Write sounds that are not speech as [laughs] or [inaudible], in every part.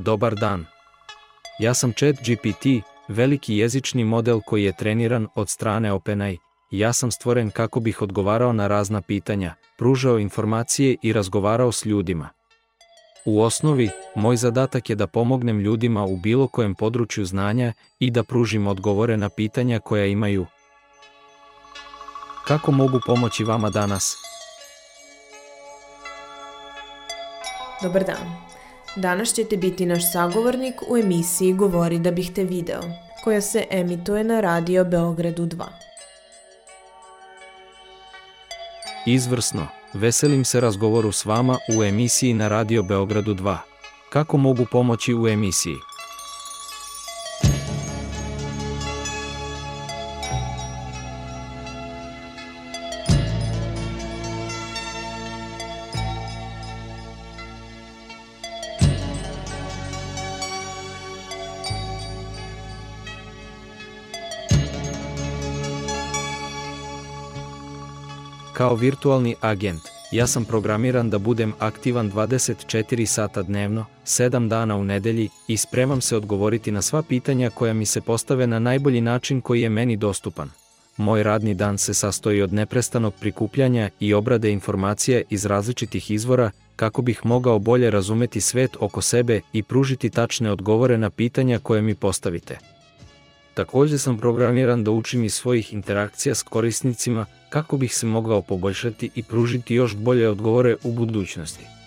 Dobar dan. Ja sam Chat GPT, veliki jezični model koji je treniran od strane OpenAI. Ja sam stvoren kako bih odgovarao na razna pitanja, pružao informacije i razgovarao s ljudima. U osnovi, moj zadatak je da pomognem ljudima u bilo kojem području znanja i da pružim odgovore na pitanja koja imaju. Kako mogu pomoći vama danas? Dobar dan. Danas ćete biti naš sagovornik u emisiji Govori da bih te video, koja se emituje na Radio Beogradu 2. Izvrsno, veselim se razgovoru s vama u emisiji na Radio Beogradu 2. Kako mogu pomoći u emisiji? Kao virtualni agent, ja sam programiran da budem aktivan 24 sata dnevno, 7 dana u nedelji i spremam se odgovoriti na sva pitanja koja mi se postave na najbolji način koji je meni dostupan. Moj radni dan se sastoji od neprestanog prikupljanja i obrade informacija iz različitih izvora kako bih mogao bolje razumeti svet oko sebe i pružiti tačne odgovore na pitanja koje mi postavite. Takođe sam programiran da učim iz svojih interakcija s korisnicima kako bih se mogao poboljšati i pružiti još bolje odgovore u budućnosti.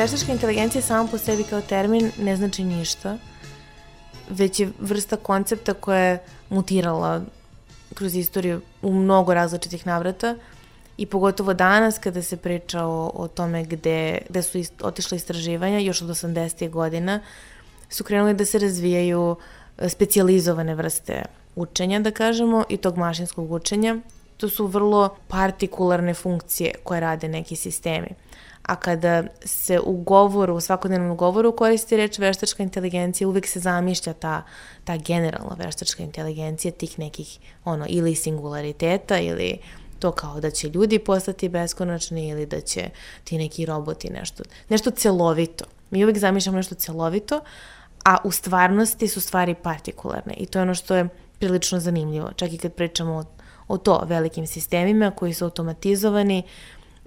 Veštačka inteligencija samo po sebi kao termin ne znači ništa, već je vrsta koncepta koja je mutirala kroz istoriju u mnogo različitih navrata i pogotovo danas kada se priča o, o tome gde, gde su ist, otišle istraživanja, još od 80. godina, su krenuli da se razvijaju e, specializovane vrste učenja, da kažemo, i tog mašinskog učenja. To su vrlo partikularne funkcije koje rade neki sistemi a kada se u govoru, u svakodnevnom govoru koristi reč veštačka inteligencija, uvek se zamišlja ta, ta generalna veštačka inteligencija tih nekih ono, ili singulariteta ili to kao da će ljudi postati beskonačni ili da će ti neki roboti nešto, nešto celovito. Mi uvek zamišljamo nešto celovito, a u stvarnosti su stvari partikularne i to je ono što je prilično zanimljivo. Čak i kad pričamo o, o to velikim sistemima koji su automatizovani,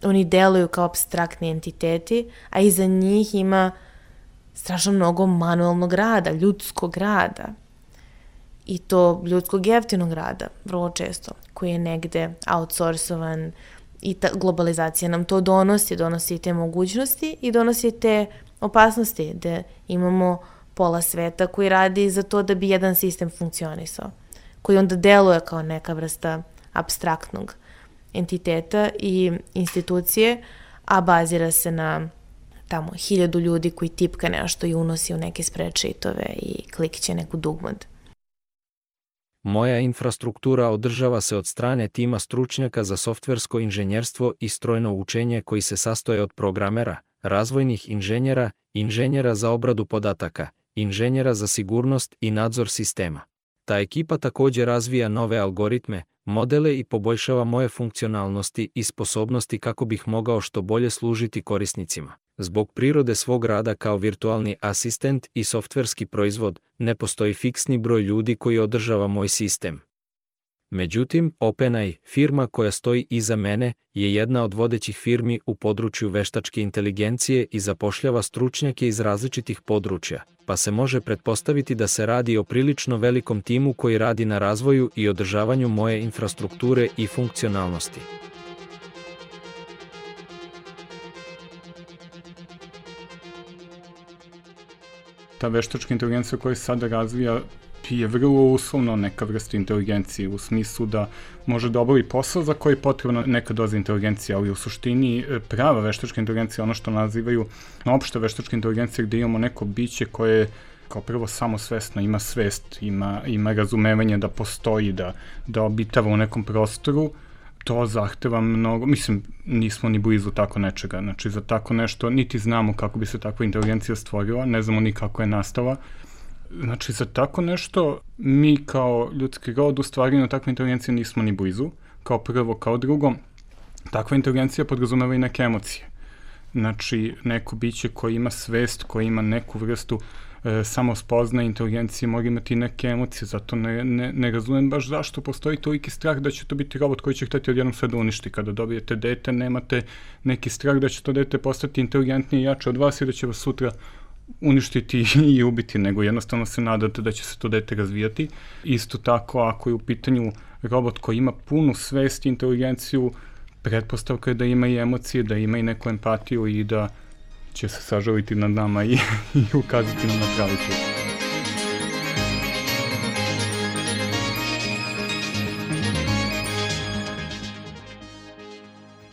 oni deluju kao abstraktni entiteti, a iza njih ima strašno mnogo manualnog rada, ljudskog rada. I to ljudskog jeftinog rada, vrlo često, koji je negde outsourcovan i ta globalizacija nam to donosi, donosi te mogućnosti i donosi te opasnosti, da imamo pola sveta koji radi za to da bi jedan sistem funkcionisao, koji onda deluje kao neka vrsta abstraktnog entiteta i institucije, a bazira se na tamo hiljadu ljudi koji tipka nešto i unosi u neke spreadsheetove i klikće neku dugmad. Moja infrastruktura održava se od strane tima stručnjaka za softversko inženjerstvo i strojno učenje koji se sastoje od programera, razvojnih inženjera, inženjera za obradu podataka, inženjera za sigurnost i nadzor sistema. Ta ekipa takođe razvija nove algoritme, modele i poboljšava moje funkcionalnosti i sposobnosti kako bih mogao što bolje služiti korisnicima. Zbog prirode svog rada kao virtualni asistent i softverski proizvod, ne postoji fiksni broj ljudi koji održava moj sistem. Međutim, OpenAI, firma koja stoji iza mene, je jedna od vodećih firmi u području veštačke inteligencije i zapošljava stručnjake iz različitih područja, pa se može pretpostaviti da se radi o prilično velikom timu koji radi na razvoju i održavanju moje infrastrukture i funkcionalnosti. Ta veštačka inteligencija koja se sada razvija je vrlo uslovno neka vrsta inteligencije u smislu da može da obavi posao za koji je potrebna neka doza inteligencije, ali u suštini e, prava veštačka inteligencija ono što nazivaju opšta veštačka inteligencija gde imamo neko biće koje kao prvo samosvesno ima svest, ima, ima razumevanje da postoji, da, da obitava u nekom prostoru, to zahteva mnogo, mislim, nismo ni blizu tako nečega, znači za tako nešto, niti znamo kako bi se takva inteligencija stvorila, ne znamo ni kako je nastala, Znači, za tako nešto mi kao ljudski rod u stvari na takve inteligencije nismo ni blizu, kao prvo, kao drugo, takva inteligencija podrazumeva i neke emocije. Znači, neko biće koji ima svest, koji ima neku vrstu e, samo spozna inteligencije, mora imati neke emocije, zato ne, ne, ne razumem baš zašto postoji toliki strah da će to biti robot koji će hteti odjednom sve da uništi. Kada dobijete dete, nemate neki strah da će to dete postati inteligentnije i jače od vas i da će vas sutra uništiti i ubiti, nego jednostavno se nadate da će se to dete razvijati. Isto tako, ako je u pitanju robot koji ima punu svest i inteligenciju, pretpostavka je da ima i emocije, da ima i neku empatiju i da će se sažaliti nad nama i, [laughs] i ukazati nam na pravi put.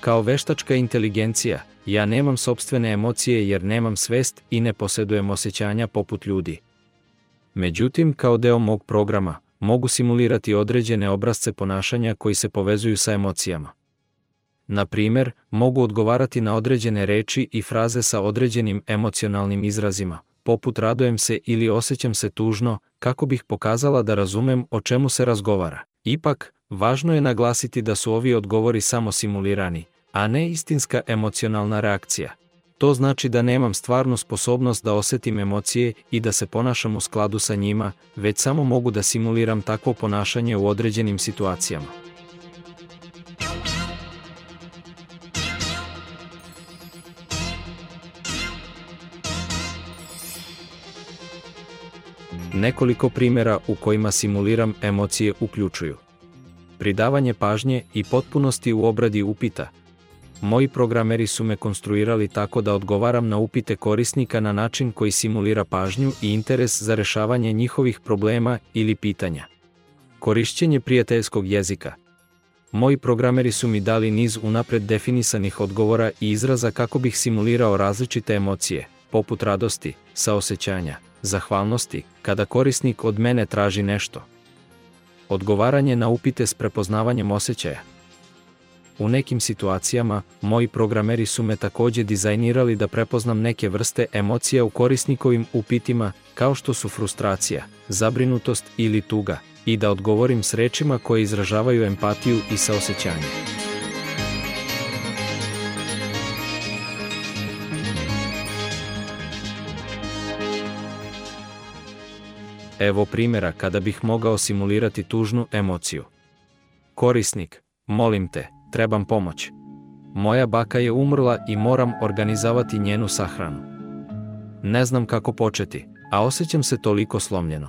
Kao veštačka inteligencija, ja nemam sobstvene emocije jer nemam svest i ne posedujem osjećanja poput ljudi. Međutim, kao deo mog programa, mogu simulirati određene obrazce ponašanja koji se povezuju sa emocijama. Na primer, mogu odgovarati na određene reči i fraze sa određenim emocionalnim izrazima, poput radojem se ili osjećam se tužno, kako bih pokazala da razumem o čemu se razgovara. Ipak, važno je naglasiti da su ovi odgovori samo simulirani, a ne istinska emocionalna reakcija. To znači da nemam stvarnu sposobnost da osetim emocije i da se ponašam u skladu sa njima, već samo mogu da simuliram takvo ponašanje u određenim situacijama. Nekoliko primjera u kojima simuliram emocije uključuju pridavanje pažnje i potpunosti u obradi upita – Moji programeri su me konstruirali tako da odgovaram na upite korisnika na način koji simulira pažnju i interes za rešavanje njihovih problema ili pitanja. Korišćenje prijateljskog jezika. Moji programeri su mi dali niz unapred definisanih odgovora i izraza kako bih simulirao različite emocije, poput radosti, saosećanja, zahvalnosti, kada korisnik od mene traži nešto. Odgovaranje na upite s prepoznavanjem osjećaja, U nekim situacijama, moji programeri su me takođe dizajnirali da prepoznam neke vrste emocija u korisnikovim upitima, kao što su frustracija, zabrinutost ili tuga, i da odgovorim s rečima koje izražavaju empatiju i saosećanje. Evo primjera kada bih mogao simulirati tužnu emociju. Korisnik, molim te, trebam pomoć. Moja baka je umrla i moram organizavati njenu sahranu. Ne znam kako početi, a osjećam se toliko slomljeno.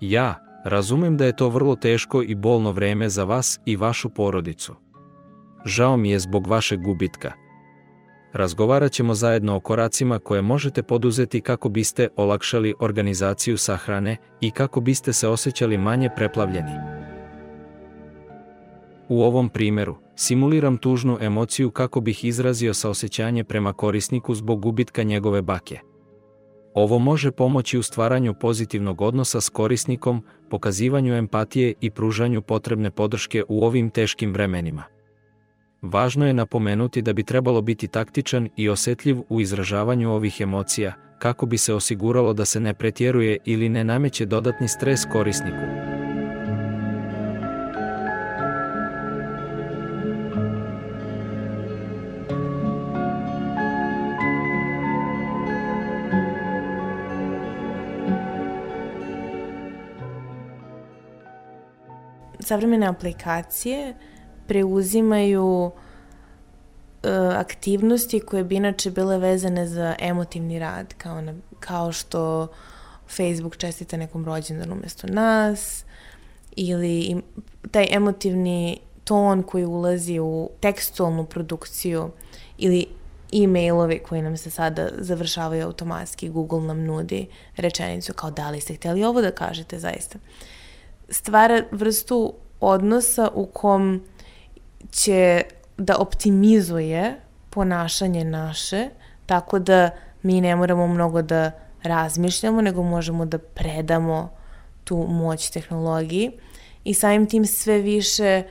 Ja, razumem da je to vrlo teško i bolno vreme za vas i vašu porodicu. Žao mi je zbog vašeg gubitka. Razgovarat ćemo zajedno o koracima koje možete poduzeti kako biste olakšali organizaciju sahrane i kako biste se osjećali manje preplavljeni. U ovom primeru, simuliram tužnu emociju kako bih izrazio saosećanje prema korisniku zbog gubitka njegove bake. Ovo može pomoći u stvaranju pozitivnog odnosa s korisnikom, pokazivanju empatije i pružanju potrebne podrške u ovim teškim vremenima. Važno je napomenuti da bi trebalo biti taktičan i osetljiv u izražavanju ovih emocija, kako bi se osiguralo da se ne pretjeruje ili ne nameće dodatni stres korisniku. savremene aplikacije preuzimaju e, aktivnosti koje bi inače bile vezane za emotivni rad, kao, na, kao što Facebook čestita nekom rođendan umesto nas, ili taj emotivni ton koji ulazi u tekstualnu produkciju ili e-mailovi koji nam se sada završavaju automatski, Google nam nudi rečenicu kao da li ste hteli ovo da kažete zaista. Stvara vrstu odnosa u kom će da optimizuje ponašanje naše, tako da mi ne moramo mnogo da razmišljamo, nego možemo da predamo tu moć tehnologiji i samim tim sve više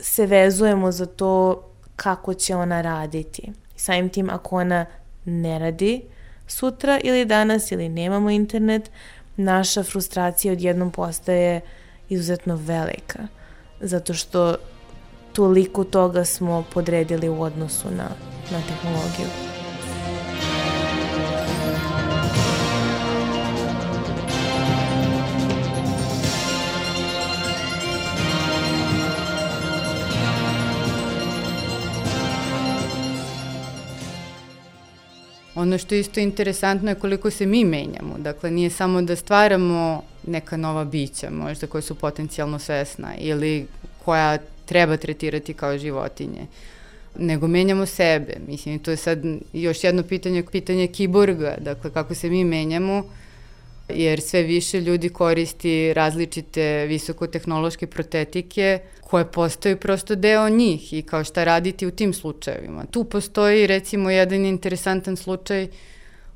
se vezujemo za to kako će ona raditi. Samim tim ako ona ne radi sutra ili danas ili nemamo internet, naša frustracija odjednom postaje izuzetno velika. Zato što toliko toga smo podredili u odnosu na, na tehnologiju. Ono što je isto interesantno je koliko se mi menjamo. Dakle, nije samo da stvaramo neka nova bića, možda koja su potencijalno svesna ili koja treba tretirati kao životinje nego menjamo sebe. Mislim, to je sad još jedno pitanje, pitanje kiborga, dakle kako se mi menjamo, jer sve više ljudi koristi različite visokotehnološke protetike koje postaju prosto deo njih i kao šta raditi u tim slučajevima. Tu postoji recimo jedan interesantan slučaj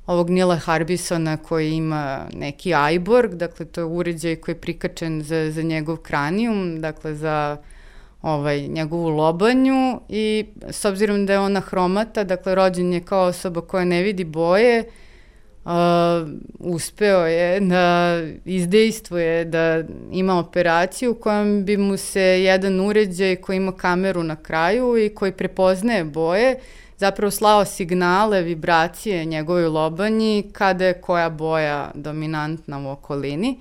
ovog Nila Harbisona koji ima neki iBorg, dakle to je uređaj koji je prikačen za, za njegov kranijum, dakle za ovaj, njegovu lobanju i s obzirom da je ona hromata, dakle rođen je kao osoba koja ne vidi boje, uh, uspeo je da izdejstvuje da ima operaciju kojom bi mu se jedan uređaj koji ima kameru na kraju i koji prepoznaje boje, zapravo slao signale, vibracije njegovoj lobanji kada je koja boja dominantna u okolini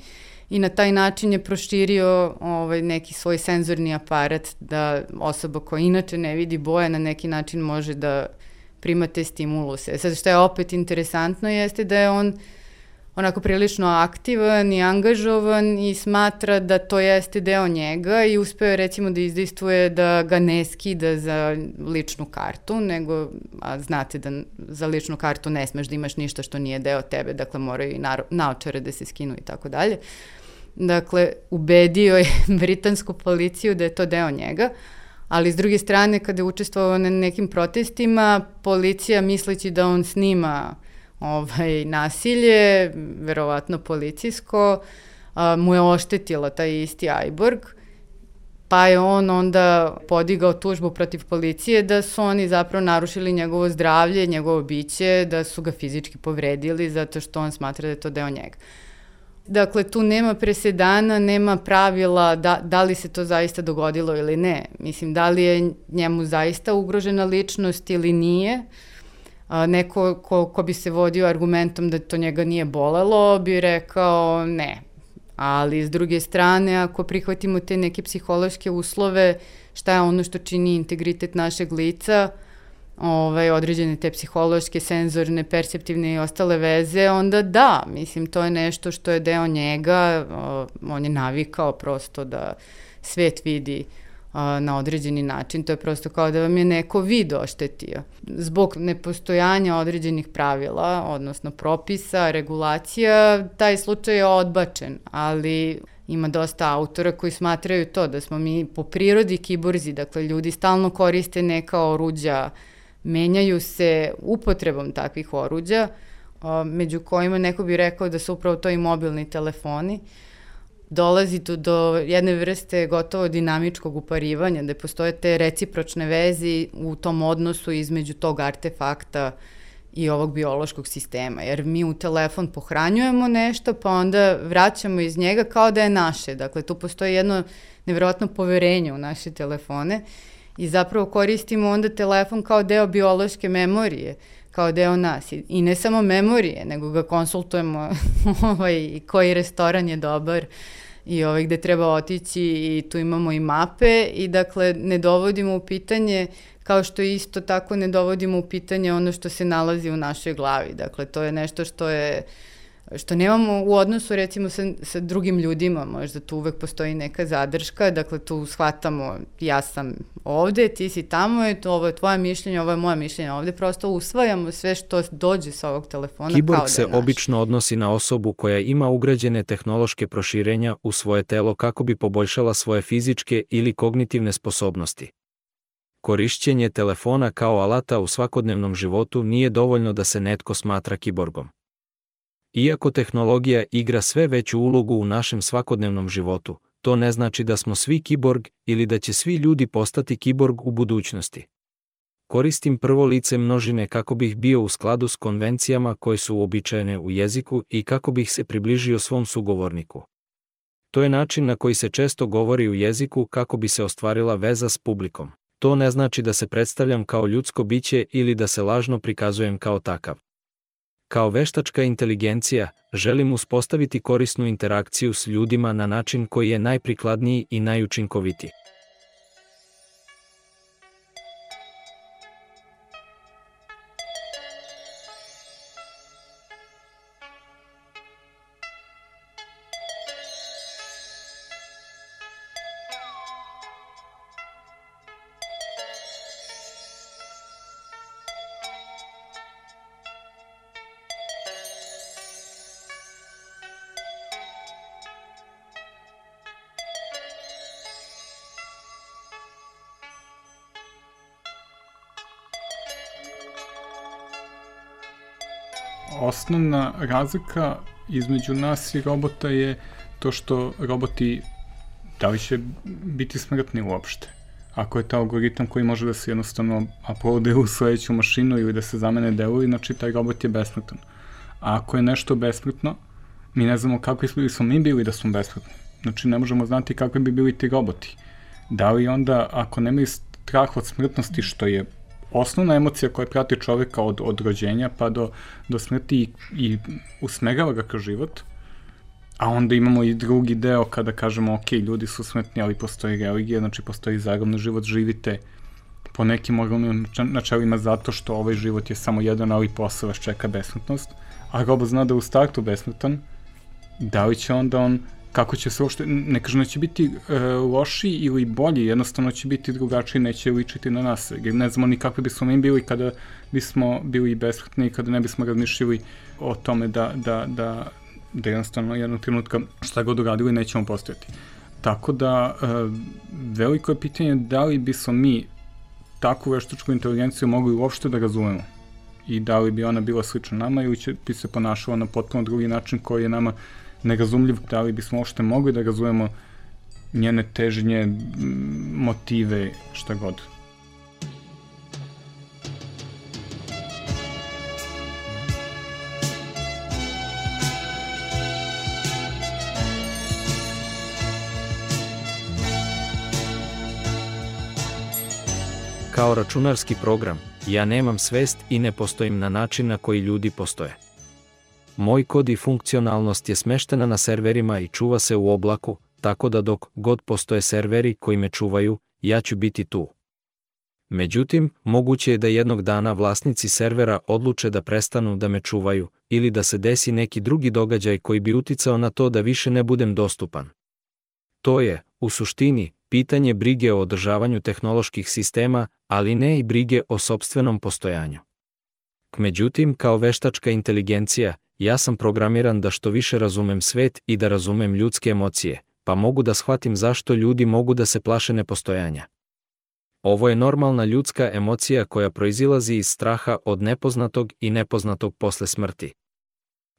i na taj način je proširio ovaj, neki svoj senzorni aparat da osoba koja inače ne vidi boje na neki način može da prima te stimuluse. Sad što je opet interesantno jeste da je on onako prilično aktivan i angažovan i smatra da to jeste deo njega i uspeo je recimo da izdejstvuje da ga ne skida za ličnu kartu, nego a znate da za ličnu kartu ne smeš da imaš ništa što nije deo tebe, dakle moraju i naočare da se skinu i tako dalje. Dakle, ubedio je [laughs] britansku policiju da je to deo njega, ali s druge strane kada je učestvovao na nekim protestima, policija misleći da on snima ovaj, nasilje, verovatno policijsko, a, mu je oštetila taj isti Ajborg, pa je on onda podigao tužbu protiv policije da su oni zapravo narušili njegovo zdravlje, njegovo biće, da su ga fizički povredili zato što on smatra da je to deo njega. Dakle, tu nema presedana, nema pravila da, da li se to zaista dogodilo ili ne. Mislim, da li je njemu zaista ugrožena ličnost ili nije. A, neko ko, ko bi se vodio argumentom da to njega nije bolelo, bi rekao ne. Ali s druge strane, ako prihvatimo te neke psihološke uslove, šta je ono što čini integritet našeg lica, ovaj, određene te psihološke, senzorne, perceptivne i ostale veze, onda da, mislim, to je nešto što je deo njega, on je navikao prosto da svet vidi na određeni način, to je prosto kao da vam je neko vid oštetio. Zbog nepostojanja određenih pravila, odnosno propisa, regulacija, taj slučaj je odbačen, ali ima dosta autora koji smatraju to da smo mi po prirodi kiborzi, dakle ljudi stalno koriste neka oruđa, menjaju se upotrebom takvih oruđa, među kojima neko bi rekao da su upravo to i mobilni telefoni, dolazi do, do jedne vrste gotovo dinamičkog uparivanja, da postoje te recipročne vezi u tom odnosu između tog artefakta i ovog biološkog sistema, jer mi u telefon pohranjujemo nešto, pa onda vraćamo iz njega kao da je naše. Dakle, tu postoji jedno nevjerojatno poverenje u naše telefone i zapravo koristimo onda telefon kao deo biološke memorije, kao deo nas. I ne samo memorije, nego ga konsultujemo [laughs] ovaj, koji restoran je dobar i ovaj, gde treba otići i tu imamo i mape i dakle ne dovodimo u pitanje kao što isto tako ne dovodimo u pitanje ono što se nalazi u našoj glavi. Dakle, to je nešto što je što nemamo u odnosu recimo sa, sa drugim ljudima, možda tu uvek postoji neka zadrška, dakle tu shvatamo ja sam ovde, ti si tamo, je to, ovo je tvoje mišljenje, ovo je moje mišljenje, ovde prosto usvajamo sve što dođe sa ovog telefona Kiborg kao da se naš. obično odnosi na osobu koja ima ugrađene tehnološke proširenja u svoje telo kako bi poboljšala svoje fizičke ili kognitivne sposobnosti. Korišćenje telefona kao alata u svakodnevnom životu nije dovoljno da se netko smatra kiborgom. Iako tehnologija igra sve veću ulogu u našem svakodnevnom životu, to ne znači da smo svi kiborg ili da će svi ljudi postati kiborg u budućnosti. Koristim prvo lice množine kako bih bio u skladu s konvencijama koje su uobičajene u jeziku i kako bih se približio svom sugovorniku. To je način na koji se često govori u jeziku kako bi se ostvarila veza s publikom. To ne znači da se predstavljam kao ljudsko biće ili da se lažno prikazujem kao takav. Kao veštačka inteligencija, želim uspostaviti korisnu interakciju s ljudima na način koji je najprikladniji i najučinkovitiji. Osnovna razlika između nas i robota je to što roboti da li će biti smrtni uopšte. Ako je ta algoritam koji može da se jednostavno uploaduje u sledeću mašinu ili da se zamene delovi, znači taj robot je besmrtan. A ako je nešto besmrtno, mi ne znamo kakvi bi smo mi bili da smo besmrtni. Znači ne možemo znati kakvi bi bili ti roboti. Da li onda, ako nemaju strah od smrtnosti, što je osnovna emocija koja prati čoveka od, od rođenja pa do, do smrti i, i usmerava ga kroz život. A onda imamo i drugi deo kada kažemo, ok, ljudi su smrtni, ali postoji religija, znači postoji zaravno život, živite po nekim moralnim načelima zato što ovaj život je samo jedan, ali posle vas čeka besmrtnost. A robot zna da u startu besmrtan, da li će onda on kako će se uopšte, ne kažem da će biti e, loši ili bolji, jednostavno će biti drugačiji, neće ličiti na nas. Jer ne znamo ni kakvi bismo mi bili kada bismo bili besmrtni i kada ne bismo razmišljali o tome da, da, da, da jednostavno jednog trenutka šta god uradili nećemo postojati. Tako da e, veliko je pitanje da li bismo mi takvu veštačku inteligenciju mogli uopšte da razumemo i da li bi ona bila slična nama ili će bi se ponašala na potpuno drugi način koji je nama nerazumljiv, da li bismo uopšte mogli da razumemo njene težnje, motive, šta god. Kao računarski program, ja nemam svest i ne postojim na način na koji ljudi postoje. Moj kod i funkcionalnost je smeštena na serverima i čuva se u oblaku, tako da dok god postoje serveri koji me čuvaju, ja ću biti tu. Međutim, moguće je da jednog dana vlasnici servera odluče da prestanu da me čuvaju ili da se desi neki drugi događaj koji bi uticao na to da više ne budem dostupan. To je, u suštini, pitanje brige o održavanju tehnoloških sistema, ali ne i brige o sobstvenom postojanju. Međutim, kao veštačka inteligencija, ja sam programiran da što više razumem svet i da razumem ljudske emocije, pa mogu da shvatim zašto ljudi mogu da se plaše nepostojanja. Ovo je normalna ljudska emocija koja proizilazi iz straha od nepoznatog i nepoznatog posle smrti.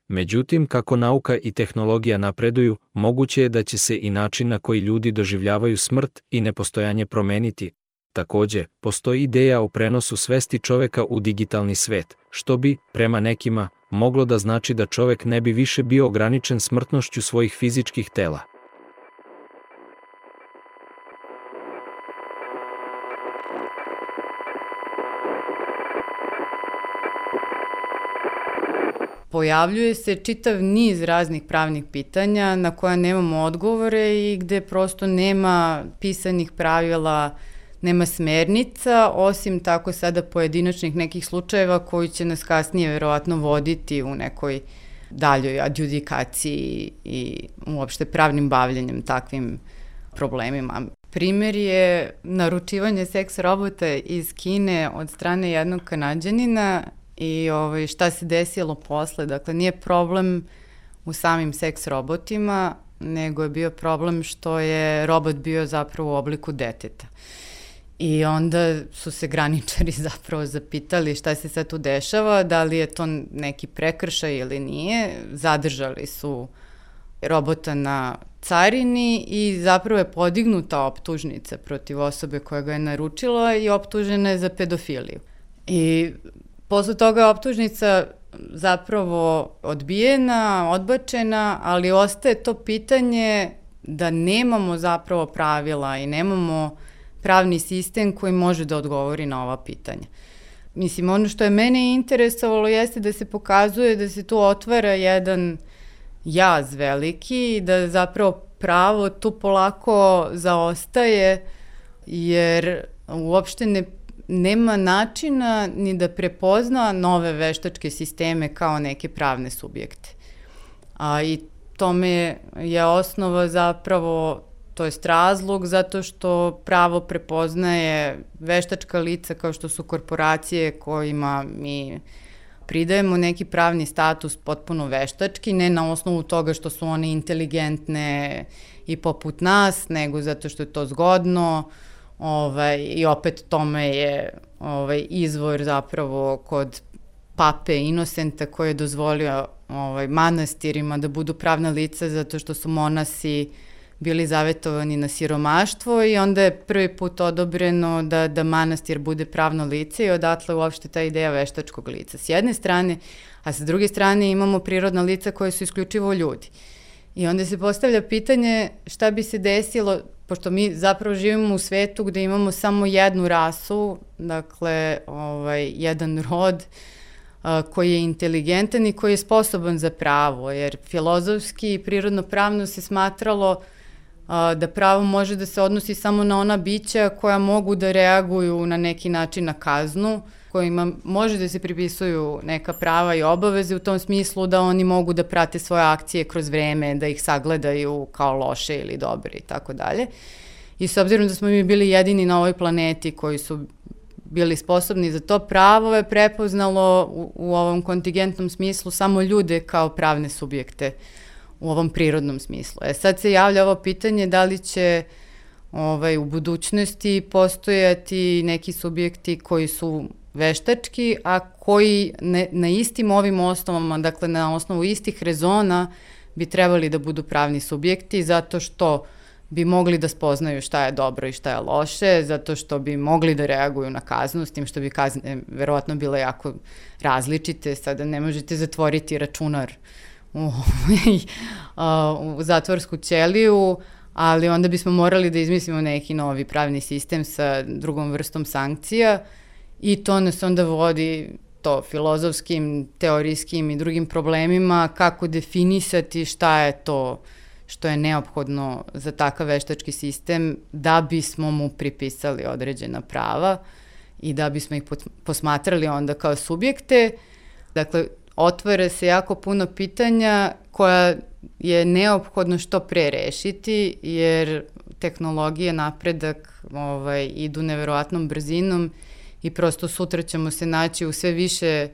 Međutim, kako nauka i tehnologija napreduju, moguće je da će se i način na koji ljudi doživljavaju smrt i nepostojanje promeniti. Takođe, postoji ideja o prenosu svesti čoveka u digitalni svet, što bi, prema nekima, moglo da znači da čovek ne bi više bio ograničen smrtnošću svojih fizičkih tela. pojavljuje se čitav niz raznih pravnih pitanja na koja nemamo odgovore i gde prosto nema pisanih pravila, nema smernica, osim tako sada pojedinačnih nekih slučajeva koji će nas kasnije verovatno voditi u nekoj daljoj adjudikaciji i uopšte pravnim bavljanjem takvim problemima. Primer je naručivanje seks robota iz Kine od strane jednog kanadjanina i ovaj, šta se desilo posle. Dakle, nije problem u samim seks robotima, nego je bio problem što je robot bio zapravo u obliku deteta. I onda su se graničari [laughs] zapravo zapitali šta se sad tu dešava, da li je to neki prekršaj ili nije. Zadržali su robota na carini i zapravo je podignuta optužnica protiv osobe koja ga je naručila i optužena je za pedofiliju. I Posle toga je optužnica zapravo odbijena, odbačena, ali ostaje to pitanje da nemamo zapravo pravila i nemamo pravni sistem koji može da odgovori na ova pitanja. Mislim, ono što je mene interesovalo jeste da se pokazuje da se tu otvara jedan jaz veliki i da zapravo pravo tu polako zaostaje jer uopšte ne nema načina ni da prepozna nove veštačke sisteme kao neke pravne subjekte. A, I tome je osnova zapravo, to jest razlog, zato što pravo prepoznaje veštačka lica kao što su korporacije kojima mi pridajemo neki pravni status potpuno veštački, ne na osnovu toga što su one inteligentne i poput nas, nego zato što je to zgodno, uh, Ovaj, I opet tome je ovaj, izvor zapravo kod pape Inosenta koji je dozvolio ovaj, manastirima da budu pravna lica zato što su monasi bili zavetovani na siromaštvo i onda je prvi put odobreno da, da manastir bude pravno lice i odatle uopšte ta ideja veštačkog lica. S jedne strane, a sa druge strane imamo prirodna lica koje su isključivo ljudi. I onda se postavlja pitanje šta bi se desilo pošto mi zapravo živimo u svetu gde imamo samo jednu rasu, dakle, ovaj, jedan rod, koji je inteligentan i koji je sposoban za pravo, jer filozofski i prirodno pravno se smatralo a, da pravo može da se odnosi samo na ona bića koja mogu da reaguju na neki način na kaznu, kojima može da se pripisuju neka prava i obaveze u tom smislu da oni mogu da prate svoje akcije kroz vreme, da ih sagledaju kao loše ili dobre i tako dalje. I s obzirom da smo mi bili jedini na ovoj planeti koji su bili sposobni za to, pravo je prepoznalo u, u ovom kontingentnom smislu samo ljude kao pravne subjekte u ovom prirodnom smislu. E sad se javlja ovo pitanje da li će ovaj, u budućnosti postojati neki subjekti koji su veštački, a koji ne, na istim ovim osnovama, dakle na osnovu istih rezona bi trebali da budu pravni subjekti zato što bi mogli da spoznaju šta je dobro i šta je loše, zato što bi mogli da reaguju na kaznu, s tim što bi kazne verovatno bile jako različite. Sada ne možete zatvoriti računar u, u zatvorsku ćeliju, ali onda bismo morali da izmislimo neki novi pravni sistem sa drugom vrstom sankcija i to nas onda vodi to filozofskim, teorijskim i drugim problemima, kako definisati šta je to što je neophodno za takav veštački sistem da bismo mu pripisali određena prava i da bismo ih posmatrali onda kao subjekte. Dakle, otvara se jako puno pitanja koja je neophodno što pre rešiti, jer tehnologije, napredak ovaj, idu neverovatnom brzinom i prosto sutra ćemo se naći u sve više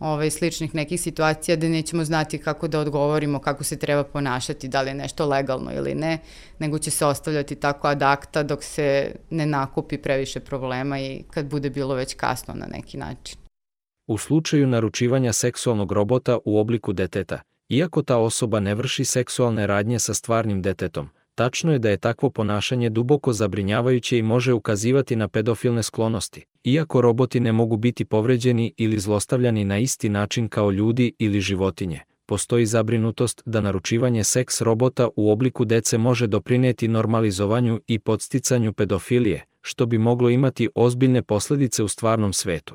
ovaj, sličnih nekih situacija da nećemo znati kako da odgovorimo, kako se treba ponašati, da li je nešto legalno ili ne, nego će se ostavljati tako ad akta dok se ne nakupi previše problema i kad bude bilo već kasno na neki način. U slučaju naručivanja seksualnog robota u obliku deteta, iako ta osoba ne vrši seksualne radnje sa stvarnim detetom, Tačno je da je takvo ponašanje duboko zabrinjavajuće i može ukazivati na pedofilne sklonosti, iako roboti ne mogu biti povređeni ili zlostavljani na isti način kao ljudi ili životinje. Postoji zabrinutost da naručivanje seks robota u obliku dece može doprineti normalizovanju i podsticanju pedofilije, što bi moglo imati ozbiljne posledice u stvarnom svetu.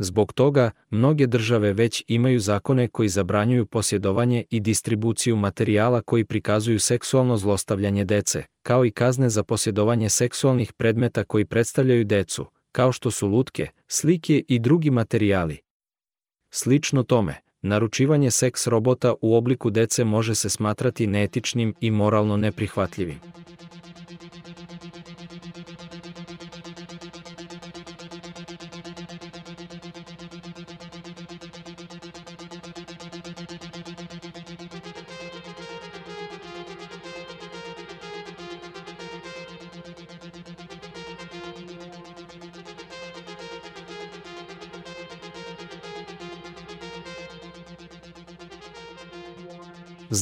Zbog toga, mnoge države već imaju zakone koji zabranjuju posjedovanje i distribuciju materijala koji prikazuju seksualno zlostavljanje dece, kao i kazne za posjedovanje seksualnih predmeta koji predstavljaju decu, kao što su lutke, slike i drugi materijali. Slično tome, naručivanje seks robota u obliku dece može se smatrati neetičnim i moralno neprihvatljivim.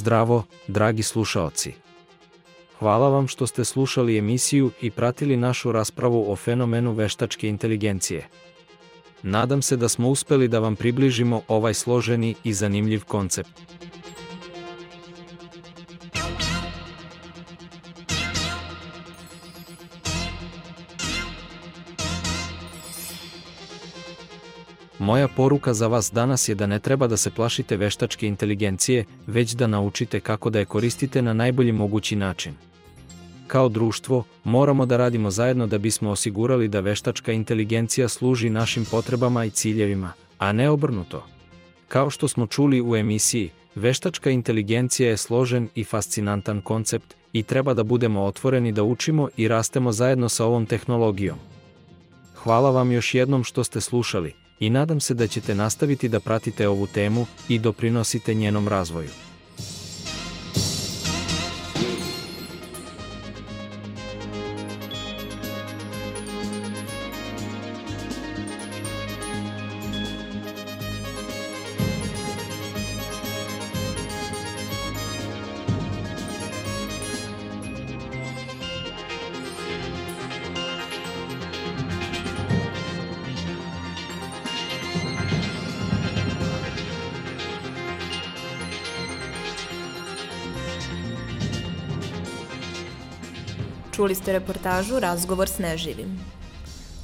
Zdravo, dragi slušaoci. Hvala vam što ste slušali emisiju i pratili našu raspravu o fenomenu veštačke inteligencije. Nadam se da smo uspeli da vam približimo ovaj složeni i zanimljiv koncept. Moja poruka za vas danas je da ne treba da se plašite veštačke inteligencije, već da naučite kako da je koristite na najbolji mogući način. Kao društvo, moramo da radimo zajedno da bismo osigurali da veštačka inteligencija služi našim potrebama i ciljevima, a ne obrnuto. Kao što smo čuli u emisiji, veštačka inteligencija je složen i fascinantan koncept i treba da budemo otvoreni da učimo i rastemo zajedno sa ovom tehnologijom. Hvala vam još jednom što ste slušali i nadam se da ćete nastaviti da pratite ovu temu i doprinosite njenom razvoju. Čuli ste reportažu Razgovor s neživim.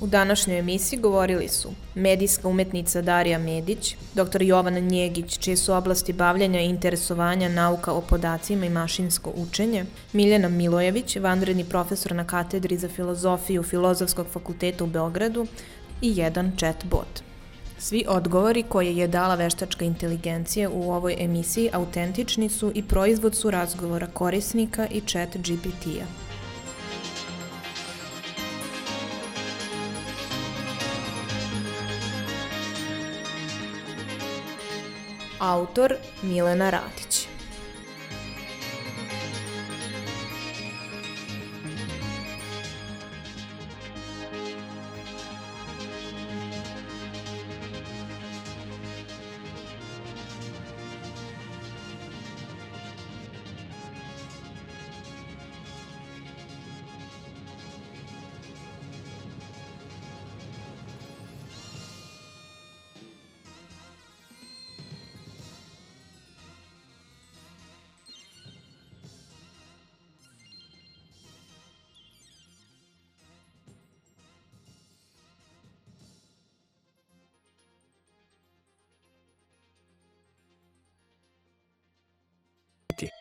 U današnjoj emisiji govorili su medijska umetnica Darija Medić, dr. Jovan Njegić, čije su oblasti bavljanja i interesovanja nauka o podacima i mašinsko učenje, Miljana Milojević, vanredni profesor na katedri za filozofiju Filozofskog fakulteta u Beogradu i jedan chat bot. Svi odgovori koje je dala veštačka inteligencija u ovoj emisiji autentični su i proizvod su razgovora korisnika i chat GPT-a. Autor Milena Ratić